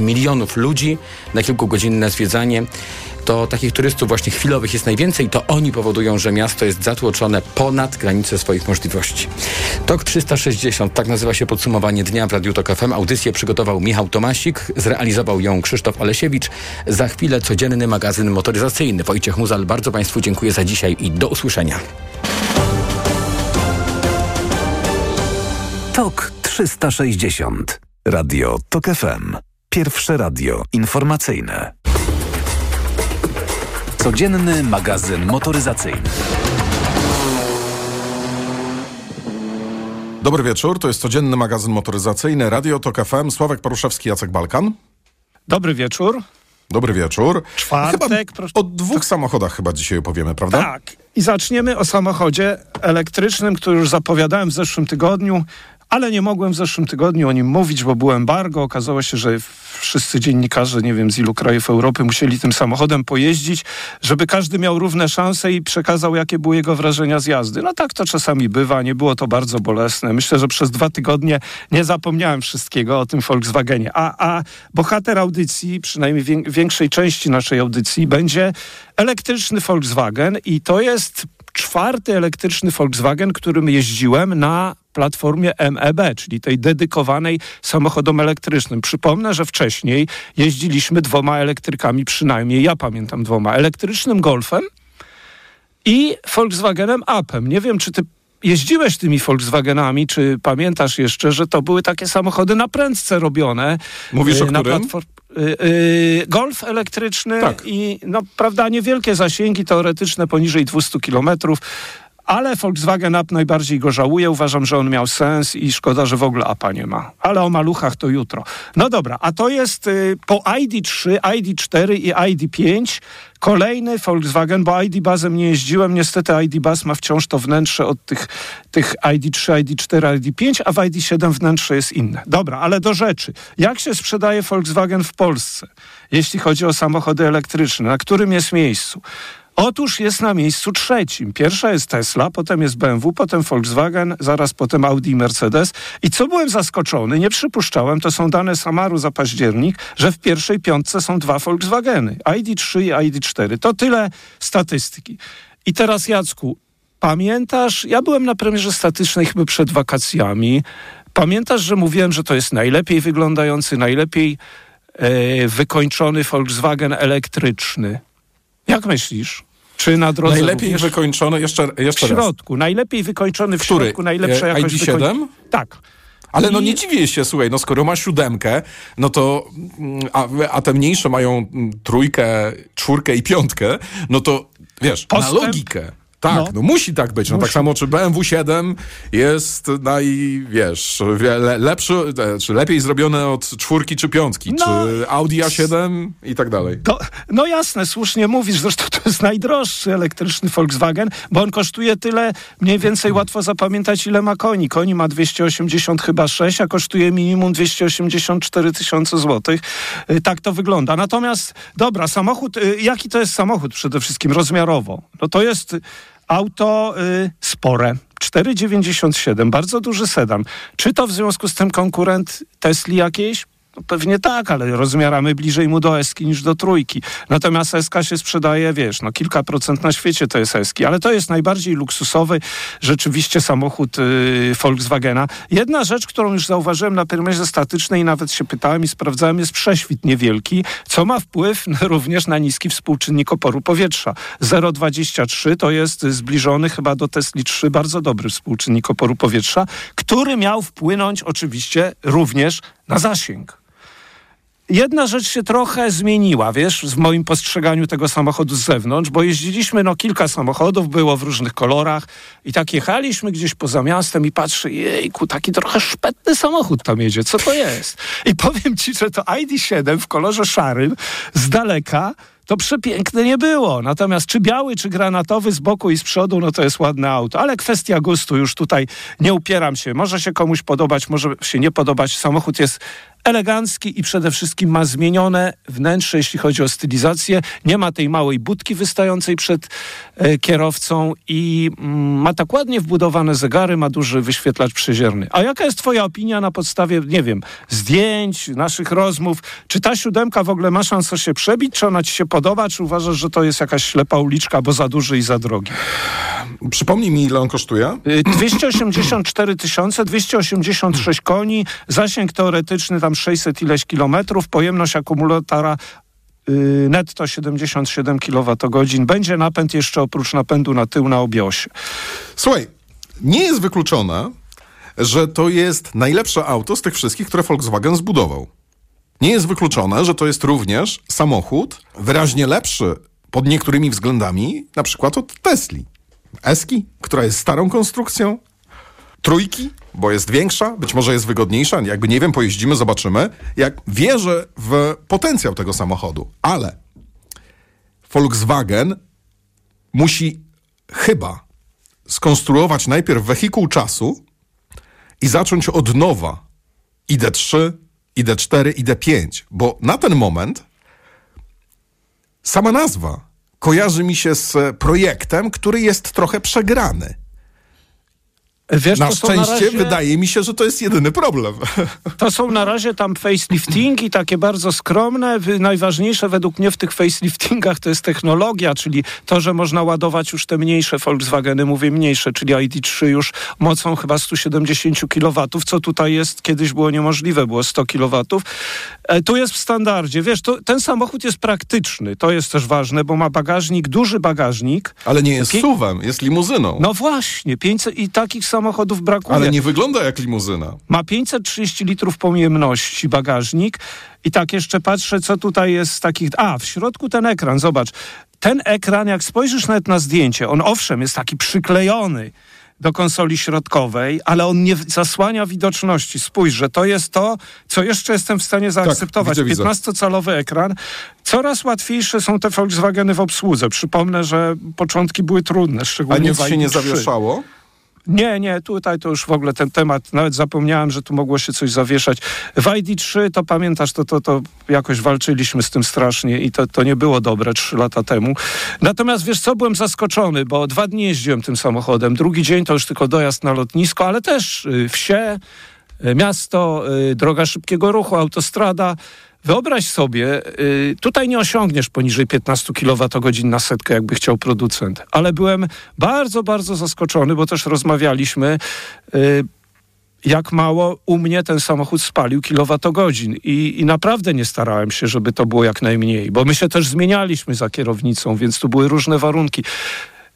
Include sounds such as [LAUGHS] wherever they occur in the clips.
milionów ludzi na kilkugodzinne zwiedzanie. To takich turystów właśnie chwilowych jest najwięcej. To oni powodują, że miasto jest zatłoczone ponad granice swoich możliwości. TOK 360, tak nazywa się podsumowanie dnia w Radiu TOK FM. Audycję przygotował Michał Tomasik, zrealizował ją Krzysztof Olesiewicz. Za chwilę codzienny magazyn motoryzacyjny. Wojciech Muzal, bardzo Państwu dziękuję za dzisiaj i do usłyszenia. TOK 360. Radio TOK FM. Pierwsze radio informacyjne. Codzienny magazyn motoryzacyjny. Dobry wieczór, to jest codzienny magazyn motoryzacyjny Radio TOK FM. Sławek Paruszewski, Jacek Balkan. Dobry wieczór. Dobry wieczór. Czwartek. Chyba proszę. o dwóch samochodach chyba dzisiaj opowiemy, prawda? Tak. I zaczniemy o samochodzie elektrycznym, który już zapowiadałem w zeszłym tygodniu ale nie mogłem w zeszłym tygodniu o nim mówić, bo było embargo. Okazało się, że wszyscy dziennikarze, nie wiem z ilu krajów Europy, musieli tym samochodem pojeździć, żeby każdy miał równe szanse i przekazał, jakie były jego wrażenia z jazdy. No tak to czasami bywa, nie było to bardzo bolesne. Myślę, że przez dwa tygodnie nie zapomniałem wszystkiego o tym Volkswagenie. A, a bohater audycji, przynajmniej większej części naszej audycji, będzie elektryczny Volkswagen i to jest czwarty elektryczny Volkswagen, którym jeździłem na platformie MEB, czyli tej dedykowanej samochodom elektrycznym. Przypomnę, że wcześniej jeździliśmy dwoma elektrykami przynajmniej, ja pamiętam dwoma, elektrycznym Golfem i Volkswagenem Upem. Nie wiem, czy ty jeździłeś tymi Volkswagenami, czy pamiętasz jeszcze, że to były takie samochody na prędce robione. Mówisz o y, na którym? Platform... Yy, golf elektryczny tak. i no, prawda, niewielkie zasięgi teoretyczne poniżej 200 kilometrów ale Volkswagen Up najbardziej go żałuje. Uważam, że on miał sens i szkoda, że w ogóle Apa nie ma. Ale o maluchach to jutro. No dobra, a to jest y, po ID3, ID4 i ID5 kolejny Volkswagen, bo ID Bazem nie jeździłem. Niestety ID Baz ma wciąż to wnętrze od tych, tych ID3, ID4, ID5, a w ID7 wnętrze jest inne. Dobra, ale do rzeczy. Jak się sprzedaje Volkswagen w Polsce, jeśli chodzi o samochody elektryczne? Na którym jest miejscu? Otóż jest na miejscu trzecim. Pierwsza jest Tesla, potem jest BMW, potem Volkswagen, zaraz potem Audi i Mercedes. I co byłem zaskoczony, nie przypuszczałem, to są dane Samaru za październik, że w pierwszej piątce są dwa Volkswageny. ID3 i ID4. To tyle statystyki. I teraz Jacku, pamiętasz, ja byłem na premierze statycznej chyba przed wakacjami. Pamiętasz, że mówiłem, że to jest najlepiej wyglądający, najlepiej e, wykończony Volkswagen elektryczny. Jak myślisz? Czy na drodze Najlepiej również? wykończony, jeszcze, jeszcze W środku, raz. najlepiej wykończony w Który? środku, najlepsza jakość ID7? Wykoń... Tak. Ale no nie dziwię się, słuchaj, no skoro ma siódemkę, no to, mm, a, a te mniejsze mają mm, trójkę, czwórkę i piątkę, no to wiesz, Postęp... na logikę. Tak, no. no. musi tak być. No tak samo czy BMW 7 jest naj, wiesz, le, lepszy, e, czy lepiej zrobione od czwórki czy piątki, no. czy Audi A7 i tak dalej. To, no jasne, słusznie mówisz, zresztą to jest najdroższy elektryczny Volkswagen, bo on kosztuje tyle, mniej więcej łatwo zapamiętać ile ma koni. Koni ma 280 chyba 6, a kosztuje minimum 284 tysiące złotych. Y, tak to wygląda. Natomiast, dobra, samochód, y, jaki to jest samochód przede wszystkim rozmiarowo? No to jest auto y, spore. 4,97, bardzo duży sedan. Czy to w związku z tym konkurent Tesli jakiejś? No pewnie tak, ale rozmiaramy bliżej mu do Eski niż do trójki. Natomiast Eska się sprzedaje, wiesz, no kilka procent na świecie to jest Eski, ale to jest najbardziej luksusowy rzeczywiście samochód yy, Volkswagena. Jedna rzecz, którą już zauważyłem na premierze statycznej, nawet się pytałem i sprawdzałem, jest prześwit niewielki, co ma wpływ [LAUGHS] również na niski współczynnik oporu powietrza. 0,23 to jest zbliżony chyba do Tesli 3, bardzo dobry współczynnik oporu powietrza, który miał wpłynąć oczywiście również na zasięg jedna rzecz się trochę zmieniła, wiesz, w moim postrzeganiu tego samochodu z zewnątrz, bo jeździliśmy, no kilka samochodów było w różnych kolorach i tak jechaliśmy gdzieś poza miastem i patrzę, jejku, taki trochę szpetny samochód tam jedzie, co to jest? I powiem ci, że to ID7 w kolorze szarym z daleka to przepiękne nie było. Natomiast czy biały, czy granatowy z boku i z przodu, no to jest ładne auto. Ale kwestia gustu, już tutaj nie upieram się. Może się komuś podobać, może się nie podobać. Samochód jest elegancki i przede wszystkim ma zmienione wnętrze, jeśli chodzi o stylizację. Nie ma tej małej budki wystającej przed e, kierowcą i mm, ma tak ładnie wbudowane zegary, ma duży wyświetlacz przezierny. A jaka jest twoja opinia na podstawie, nie wiem, zdjęć, naszych rozmów? Czy ta siódemka w ogóle ma szansę się przebić? Czy ona ci się podoba? Czy uważasz, że to jest jakaś ślepa uliczka, bo za duży i za drogi? Przypomnij mi, ile on kosztuje? 284 tysiące, 286 koni, zasięg teoretyczny tam 600 ileś kilometrów, pojemność akumulatora y, netto 77 kWh. Będzie napęd jeszcze oprócz napędu na tył na obiosie. Słuchaj, nie jest wykluczone, że to jest najlepsze auto z tych wszystkich, które Volkswagen zbudował. Nie jest wykluczone, że to jest również samochód wyraźnie lepszy pod niektórymi względami, na przykład od Tesli. Eski, która jest starą konstrukcją, trójki, bo jest większa, być może jest wygodniejsza, jakby nie wiem, pojeździmy, zobaczymy. Jak wierzę w potencjał tego samochodu, ale Volkswagen musi chyba skonstruować najpierw wehikuł czasu i zacząć od nowa. ID3, ID4, ID5, bo na ten moment sama nazwa kojarzy mi się z projektem, który jest trochę przegrany. Wiesz, na szczęście na razie... wydaje mi się, że to jest jedyny problem. [LAUGHS] To są na razie tam faceliftingi, takie bardzo skromne. Najważniejsze według mnie w tych faceliftingach to jest technologia, czyli to, że można ładować już te mniejsze Volkswageny, mówię mniejsze, czyli ID3 już mocą chyba 170 kW, co tutaj jest, kiedyś było niemożliwe, było 100 kW. E, tu jest w standardzie. Wiesz, to, ten samochód jest praktyczny, to jest też ważne, bo ma bagażnik, duży bagażnik. Ale nie jest suwem, jest limuzyną. No właśnie, 500 i takich samochodów brakuje. Ale nie wygląda jak limuzyna. Ma 530 litrów pojemności bagażnik i tak jeszcze patrzę, co tutaj jest z takich... A, w środku ten ekran, zobacz. Ten ekran, jak spojrzysz nawet na zdjęcie, on owszem jest taki przyklejony, do konsoli środkowej, ale on nie zasłania widoczności. Spójrz, że to jest to, co jeszcze jestem w stanie zaakceptować. Tak, 15-calowy ekran. Coraz łatwiejsze są te Volkswageny w obsłudze. Przypomnę, że początki były trudne, szczególnie A nic się nie zawieszało? Nie, nie, tutaj to już w ogóle ten temat, nawet zapomniałem, że tu mogło się coś zawieszać. W ID3 to pamiętasz, to, to, to jakoś walczyliśmy z tym strasznie i to, to nie było dobre trzy lata temu. Natomiast wiesz co, byłem zaskoczony, bo dwa dni jeździłem tym samochodem. Drugi dzień to już tylko dojazd na lotnisko, ale też y, wsie, y, miasto, y, droga szybkiego ruchu, autostrada. Wyobraź sobie, y, tutaj nie osiągniesz poniżej 15 kWh na setkę, jakby chciał producent, ale byłem bardzo, bardzo zaskoczony, bo też rozmawialiśmy y, jak mało u mnie ten samochód spalił kilowatogodzin I, i naprawdę nie starałem się, żeby to było jak najmniej, bo my się też zmienialiśmy za kierownicą, więc tu były różne warunki.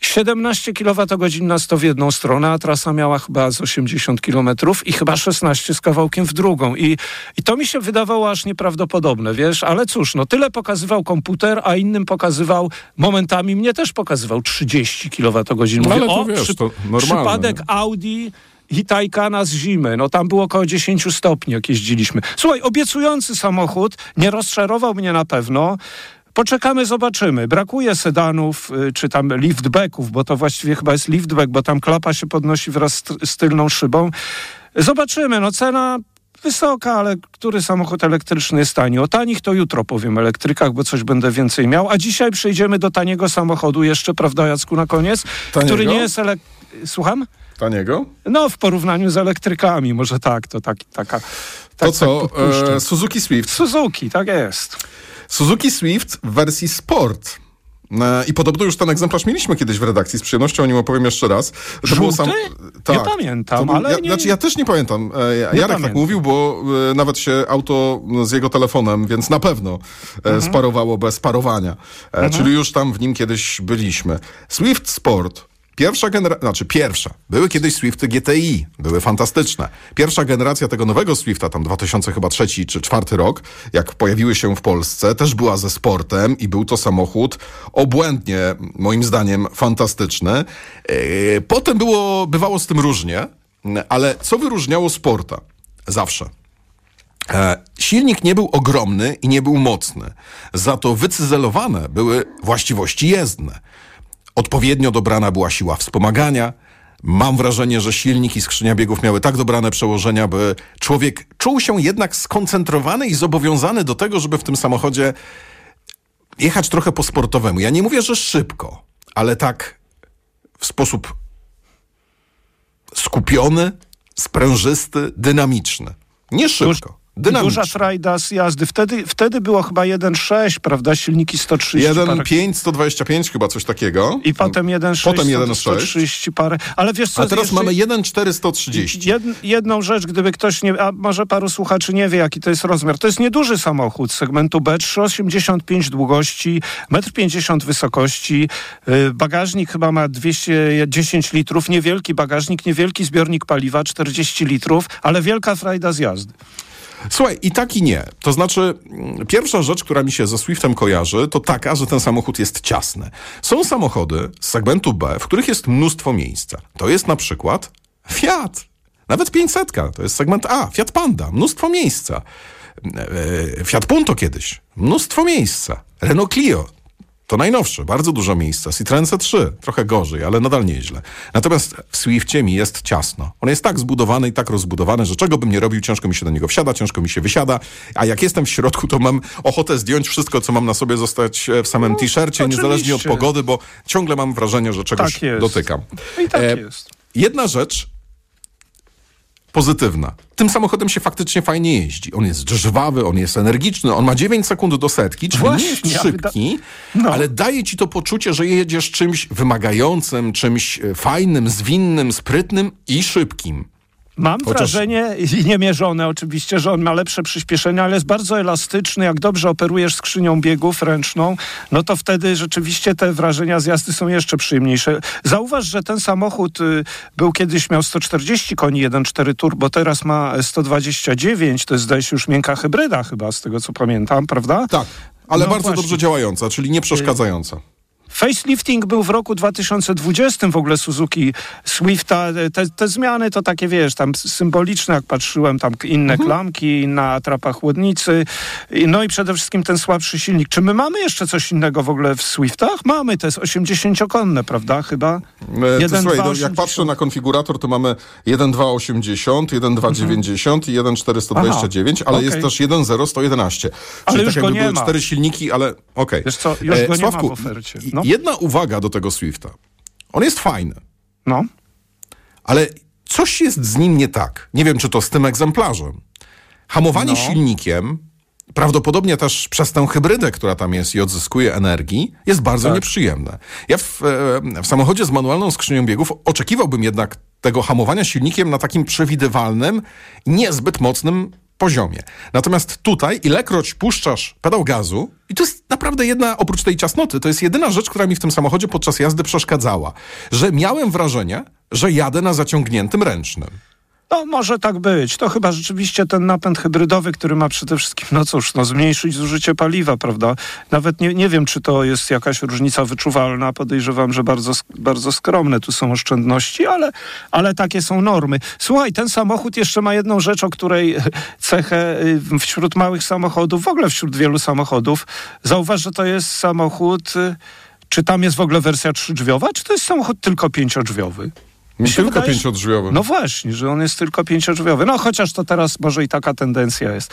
17 kWh na 100 w jedną stronę, a trasa miała chyba z 80 km i chyba 16 z kawałkiem w drugą. I, I to mi się wydawało aż nieprawdopodobne, wiesz, ale cóż, no tyle pokazywał komputer, a innym pokazywał, momentami mnie też pokazywał 30 kWh. Mówię, no, ale to o, wiesz, przy, to przypadek Audi i Taycana z zimy. No tam było około 10 stopni, jak jeździliśmy. Słuchaj, obiecujący samochód, nie rozczarował mnie na pewno. Poczekamy, zobaczymy. Brakuje sedanów y, czy tam liftbacków, bo to właściwie chyba jest liftback, bo tam klapa się podnosi wraz z tylną szybą. Zobaczymy. No cena wysoka, ale który samochód elektryczny jest tani? O tanich to jutro powiem elektrykach, bo coś będę więcej miał. A dzisiaj przejdziemy do taniego samochodu jeszcze, prawda Jacku, na koniec? Taniego? Który nie jest elek... Słucham? Taniego? No, w porównaniu z elektrykami, może tak, to tak, taka... Tak, to co, tak e, Suzuki Swift? Suzuki, tak jest. Suzuki Swift w wersji Sport. E, I podobno już ten egzemplarz mieliśmy kiedyś w redakcji. Z przyjemnością o nim opowiem jeszcze raz. To Żółty? Było sam... tak, nie pamiętam, był... ale ja, nie... Znaczy ja też nie pamiętam. E, nie Jarek tak pamiętam. tak mówił, bo e, nawet się auto z jego telefonem, więc na pewno mhm. sparowało bez parowania. Mhm. Czyli już tam w nim kiedyś byliśmy. Swift Sport Pierwsza generacja, znaczy pierwsza, były kiedyś Swifty GTI, były fantastyczne. Pierwsza generacja tego nowego Swifta, tam 2003 czy 2004 rok, jak pojawiły się w Polsce, też była ze sportem i był to samochód obłędnie, moim zdaniem, fantastyczny. Yy, potem było, bywało z tym różnie, ale co wyróżniało sporta? Zawsze. E, silnik nie był ogromny i nie był mocny, za to wycyzelowane były właściwości jezdne. Odpowiednio dobrana była siła wspomagania, Mam wrażenie, że silnik i skrzynia biegów miały tak dobrane przełożenia, by człowiek czuł się jednak skoncentrowany i zobowiązany do tego, żeby w tym samochodzie jechać trochę po sportowemu. Ja nie mówię, że szybko, ale tak w sposób skupiony, sprężysty, dynamiczny. Nie szybko. Dynamicznie. Duża frajda z jazdy. Wtedy, wtedy było chyba 1.6, prawda? Silniki 130 1.5, 125 chyba coś takiego. I potem 1.6, potem 1, 130 parę. Ale wiesz co? A teraz mamy 1.4, 130. Jed, jedną rzecz, gdyby ktoś nie... A może paru słuchaczy nie wie, jaki to jest rozmiar. To jest nieduży samochód segmentu B, 3,85 długości, 1,50 m wysokości. Y, bagażnik chyba ma 210 litrów. Niewielki bagażnik, niewielki zbiornik paliwa, 40 litrów, ale wielka frajda z jazdy. Słuchaj, i tak i nie. To znaczy, mm, pierwsza rzecz, która mi się ze Swiftem kojarzy, to taka, że ten samochód jest ciasny. Są samochody z segmentu B, w których jest mnóstwo miejsca. To jest na przykład Fiat. Nawet 500, to jest segment A. Fiat Panda, mnóstwo miejsca. E, Fiat Punto kiedyś, mnóstwo miejsca. Renault Clio, to najnowsze, bardzo dużo miejsca. Citroen C3, trochę gorzej, ale nadal nieźle. Natomiast w Swiftie mi jest ciasno. On jest tak zbudowany i tak rozbudowany, że czego bym nie robił, ciężko mi się do niego wsiada, ciężko mi się wysiada. A jak jestem w środku, to mam ochotę zdjąć wszystko, co mam na sobie, zostać e, w samym no, t-shircie, niezależnie od pogody, bo ciągle mam wrażenie, że czegoś tak dotykam. I tak e, jest. Jedna rzecz, pozytywna. Tym samochodem się faktycznie fajnie jeździ. On jest żwawy, on jest energiczny, on ma 9 sekund do setki, czyli Właśnie, nie jest szybki, no. ale daje ci to poczucie, że jedziesz czymś wymagającym, czymś e, fajnym, zwinnym, sprytnym i szybkim. Mam Chociaż... wrażenie, i niemierzone oczywiście, że on ma lepsze przyspieszenie, ale jest bardzo elastyczny. Jak dobrze operujesz skrzynią biegów ręczną, no to wtedy rzeczywiście te wrażenia z jazdy są jeszcze przyjemniejsze. Zauważ, że ten samochód y, był kiedyś, miał 140 koni 1.4 turbo, teraz ma 129, to jest zdaje się już miękka hybryda chyba, z tego co pamiętam, prawda? Tak, ale no bardzo właśnie. dobrze działająca, czyli nie przeszkadzająca. Facelifting był w roku 2020 w ogóle Suzuki Swifta. Te, te zmiany to takie, wiesz, tam symboliczne, jak patrzyłem, tam inne mhm. klamki, inna atrapa chłodnicy, no i przede wszystkim ten słabszy silnik. Czy my mamy jeszcze coś innego w ogóle w Swiftach? Mamy, to jest 80-konne, prawda, chyba? E, 1, słuchaj, 2, no, jak patrzę na konfigurator, to mamy 1.280, 1.290 mhm. i 1.429, ale okay. jest też 1.0.111. Ale Czyli już tak go jakby nie były ma. cztery silniki, ale okej. Okay. Wiesz co, już e, go nie Sławku, ma w ofercie. No. Jedna uwaga do tego Swifta. On jest fajny. No. Ale coś jest z nim nie tak. Nie wiem, czy to z tym egzemplarzem. Hamowanie no. silnikiem, prawdopodobnie też przez tę hybrydę, która tam jest i odzyskuje energii, jest bardzo tak. nieprzyjemne. Ja w, e, w samochodzie z manualną skrzynią biegów oczekiwałbym jednak tego hamowania silnikiem na takim przewidywalnym, niezbyt mocnym poziomie. Natomiast tutaj, ilekroć puszczasz pedał gazu, i to jest naprawdę jedna, oprócz tej ciasnoty, to jest jedyna rzecz, która mi w tym samochodzie podczas jazdy przeszkadzała, że miałem wrażenie, że jadę na zaciągniętym ręcznym. No, może tak być. To chyba rzeczywiście ten napęd hybrydowy, który ma przede wszystkim, no cóż, no, zmniejszyć zużycie paliwa, prawda? Nawet nie, nie wiem, czy to jest jakaś różnica wyczuwalna. Podejrzewam, że bardzo, bardzo skromne tu są oszczędności, ale, ale takie są normy. Słuchaj, ten samochód jeszcze ma jedną rzecz, o której cechę y, wśród małych samochodów, w ogóle wśród wielu samochodów. Zauważ, że to jest samochód... Y, czy tam jest w ogóle wersja trzydrzwiowa, czy to jest samochód tylko pięciodrzwiowy? Mi tylko wydaje, pięciodrzwiowy. No właśnie, że on jest tylko pięciodrzwiowy. No chociaż to teraz może i taka tendencja jest.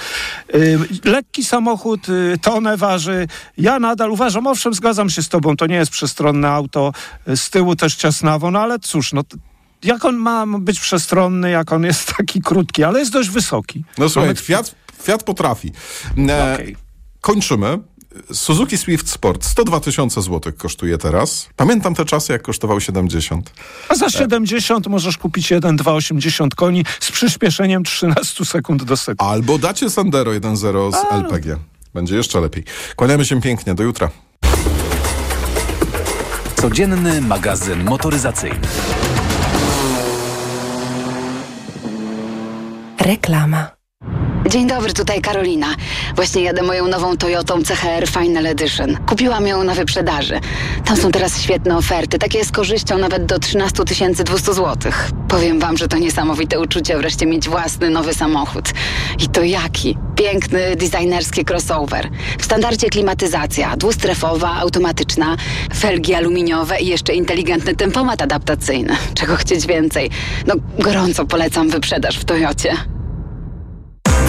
Yy, lekki samochód, yy, tonę waży. Ja nadal uważam, owszem, zgadzam się z tobą, to nie jest przestronne auto, yy, z tyłu też ciasnawo, no ale cóż, no jak on ma być przestronny, jak on jest taki krótki, ale jest dość wysoki. No słuchaj, Fiat, Fiat potrafi. E, okay. Kończymy. Suzuki Swift Sport 102 tysiące złotych kosztuje teraz. Pamiętam te czasy, jak kosztował 70. A za 70 możesz kupić 1,280 koni z przyspieszeniem 13 sekund do sekundy. Albo dacie Sandero 1.0 z A. LPG. Będzie jeszcze lepiej. Kłaniamy się pięknie. Do jutra. Codzienny magazyn motoryzacyjny. Reklama. Dzień dobry, tutaj Karolina. Właśnie jadę moją nową Toyotą CHR Final Edition. Kupiłam ją na wyprzedaży. Tam są teraz świetne oferty, takie z korzyścią nawet do 13 200 zł. Powiem wam, że to niesamowite uczucie wreszcie mieć własny nowy samochód. I to jaki? Piękny, designerski crossover. W standardzie klimatyzacja, dwustrefowa, automatyczna, felgi aluminiowe i jeszcze inteligentny tempomat adaptacyjny. Czego chcieć więcej? No, gorąco polecam wyprzedaż w Toyocie.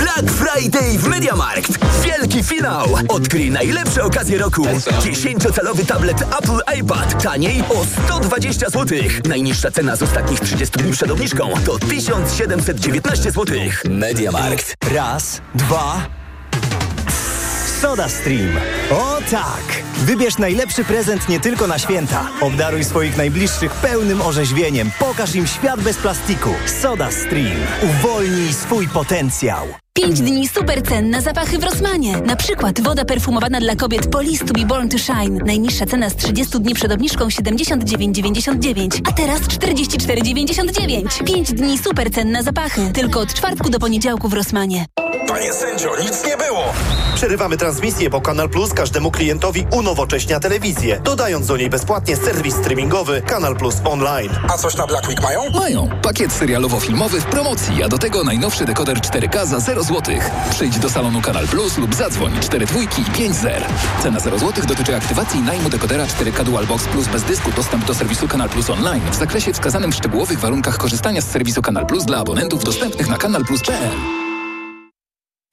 Black Friday w MediaMarkt. Wielki finał. Odkryj najlepsze okazje roku. 10-calowy tablet Apple iPad. Taniej o 120 zł. Najniższa cena z ostatnich 30 dni przed obniżką to 1719 zł. MediaMarkt. Raz, dwa... Soda Stream. O tak! Wybierz najlepszy prezent nie tylko na święta. Obdaruj swoich najbliższych pełnym orzeźwieniem. Pokaż im świat bez plastiku. Soda Stream. Uwolnij swój potencjał. 5 dni super cen na zapachy w Rosmanie. Na przykład woda perfumowana dla kobiet Police to be born to shine. Najniższa cena z 30 dni przed obniżką 79,99, a teraz 44,99. 5 dni super cen na zapachy. Tylko od czwartku do poniedziałku w Rosmanie. Panie sędzio, nic nie było! Przerywamy transmisję, bo Kanal Plus każdemu klientowi unowocześnia telewizję, dodając do niej bezpłatnie serwis streamingowy Kanal Plus Online. A coś na Black Week mają? Mają. Pakiet serialowo-filmowy w promocji, a do tego najnowszy dekoder 4K za 0 zł. Przyjdź do salonu Kanal Plus lub zadzwoń 4 dwójki i 5 zer. Cena 0 zł dotyczy aktywacji najmu dekodera 4K Dual Box Plus bez dysku. Dostęp do serwisu Kanal Plus Online w zakresie wskazanym w szczegółowych warunkach korzystania z serwisu Kanal Plus dla abonentów dostępnych na kanalplus.pl.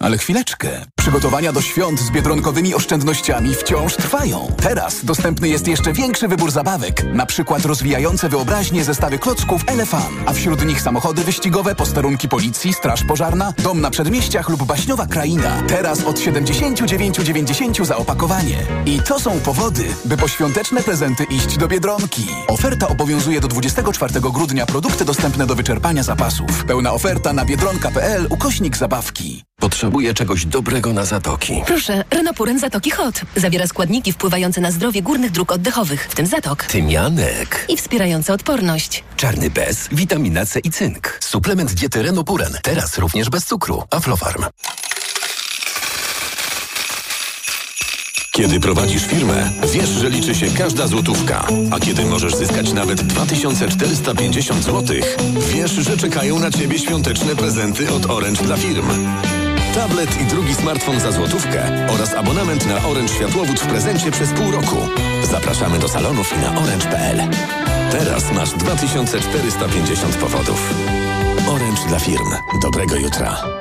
Ale chwileczkę. Przygotowania do świąt z biedronkowymi oszczędnościami wciąż trwają. Teraz dostępny jest jeszcze większy wybór zabawek. Na przykład rozwijające wyobraźnię zestawy klocków Elefan. A wśród nich samochody wyścigowe, posterunki policji, straż pożarna, dom na przedmieściach lub baśniowa kraina. Teraz od 79,90 za opakowanie. I to są powody, by po świąteczne prezenty iść do Biedronki. Oferta obowiązuje do 24 grudnia. Produkty dostępne do wyczerpania zapasów. Pełna oferta na biedronka.pl ukośnik zabawki. Potrzebuję czegoś dobrego na zatoki. Proszę, Renopuren Zatoki Hot. Zawiera składniki wpływające na zdrowie górnych dróg oddechowych, w tym zatok. Tymianek. I wspierające odporność. Czarny bez, witamina C i cynk. Suplement diety Renopuren. Teraz również bez cukru. Aflofarm. Kiedy prowadzisz firmę, wiesz, że liczy się każda złotówka. A kiedy możesz zyskać nawet 2450 zł, wiesz, że czekają na Ciebie świąteczne prezenty od Orange dla firm. Tablet i drugi smartfon za złotówkę oraz abonament na Orange Światłowód w prezencie przez pół roku. Zapraszamy do salonów i na orange.pl. Teraz masz 2450 powodów. Orange dla firm. Dobrego jutra.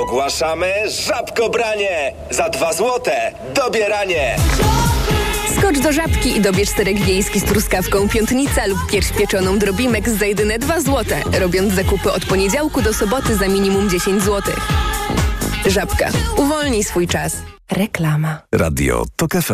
Ogłaszamy żabkobranie! Za dwa złote dobieranie! Skocz do żabki i dobierz serek wiejski z truskawką piątnica lub pierś pieczoną drobimek za jedyne 2 złote, robiąc zakupy od poniedziałku do soboty za minimum 10 zł. Żabka. Uwolnij swój czas. Reklama. Radio TOK FM.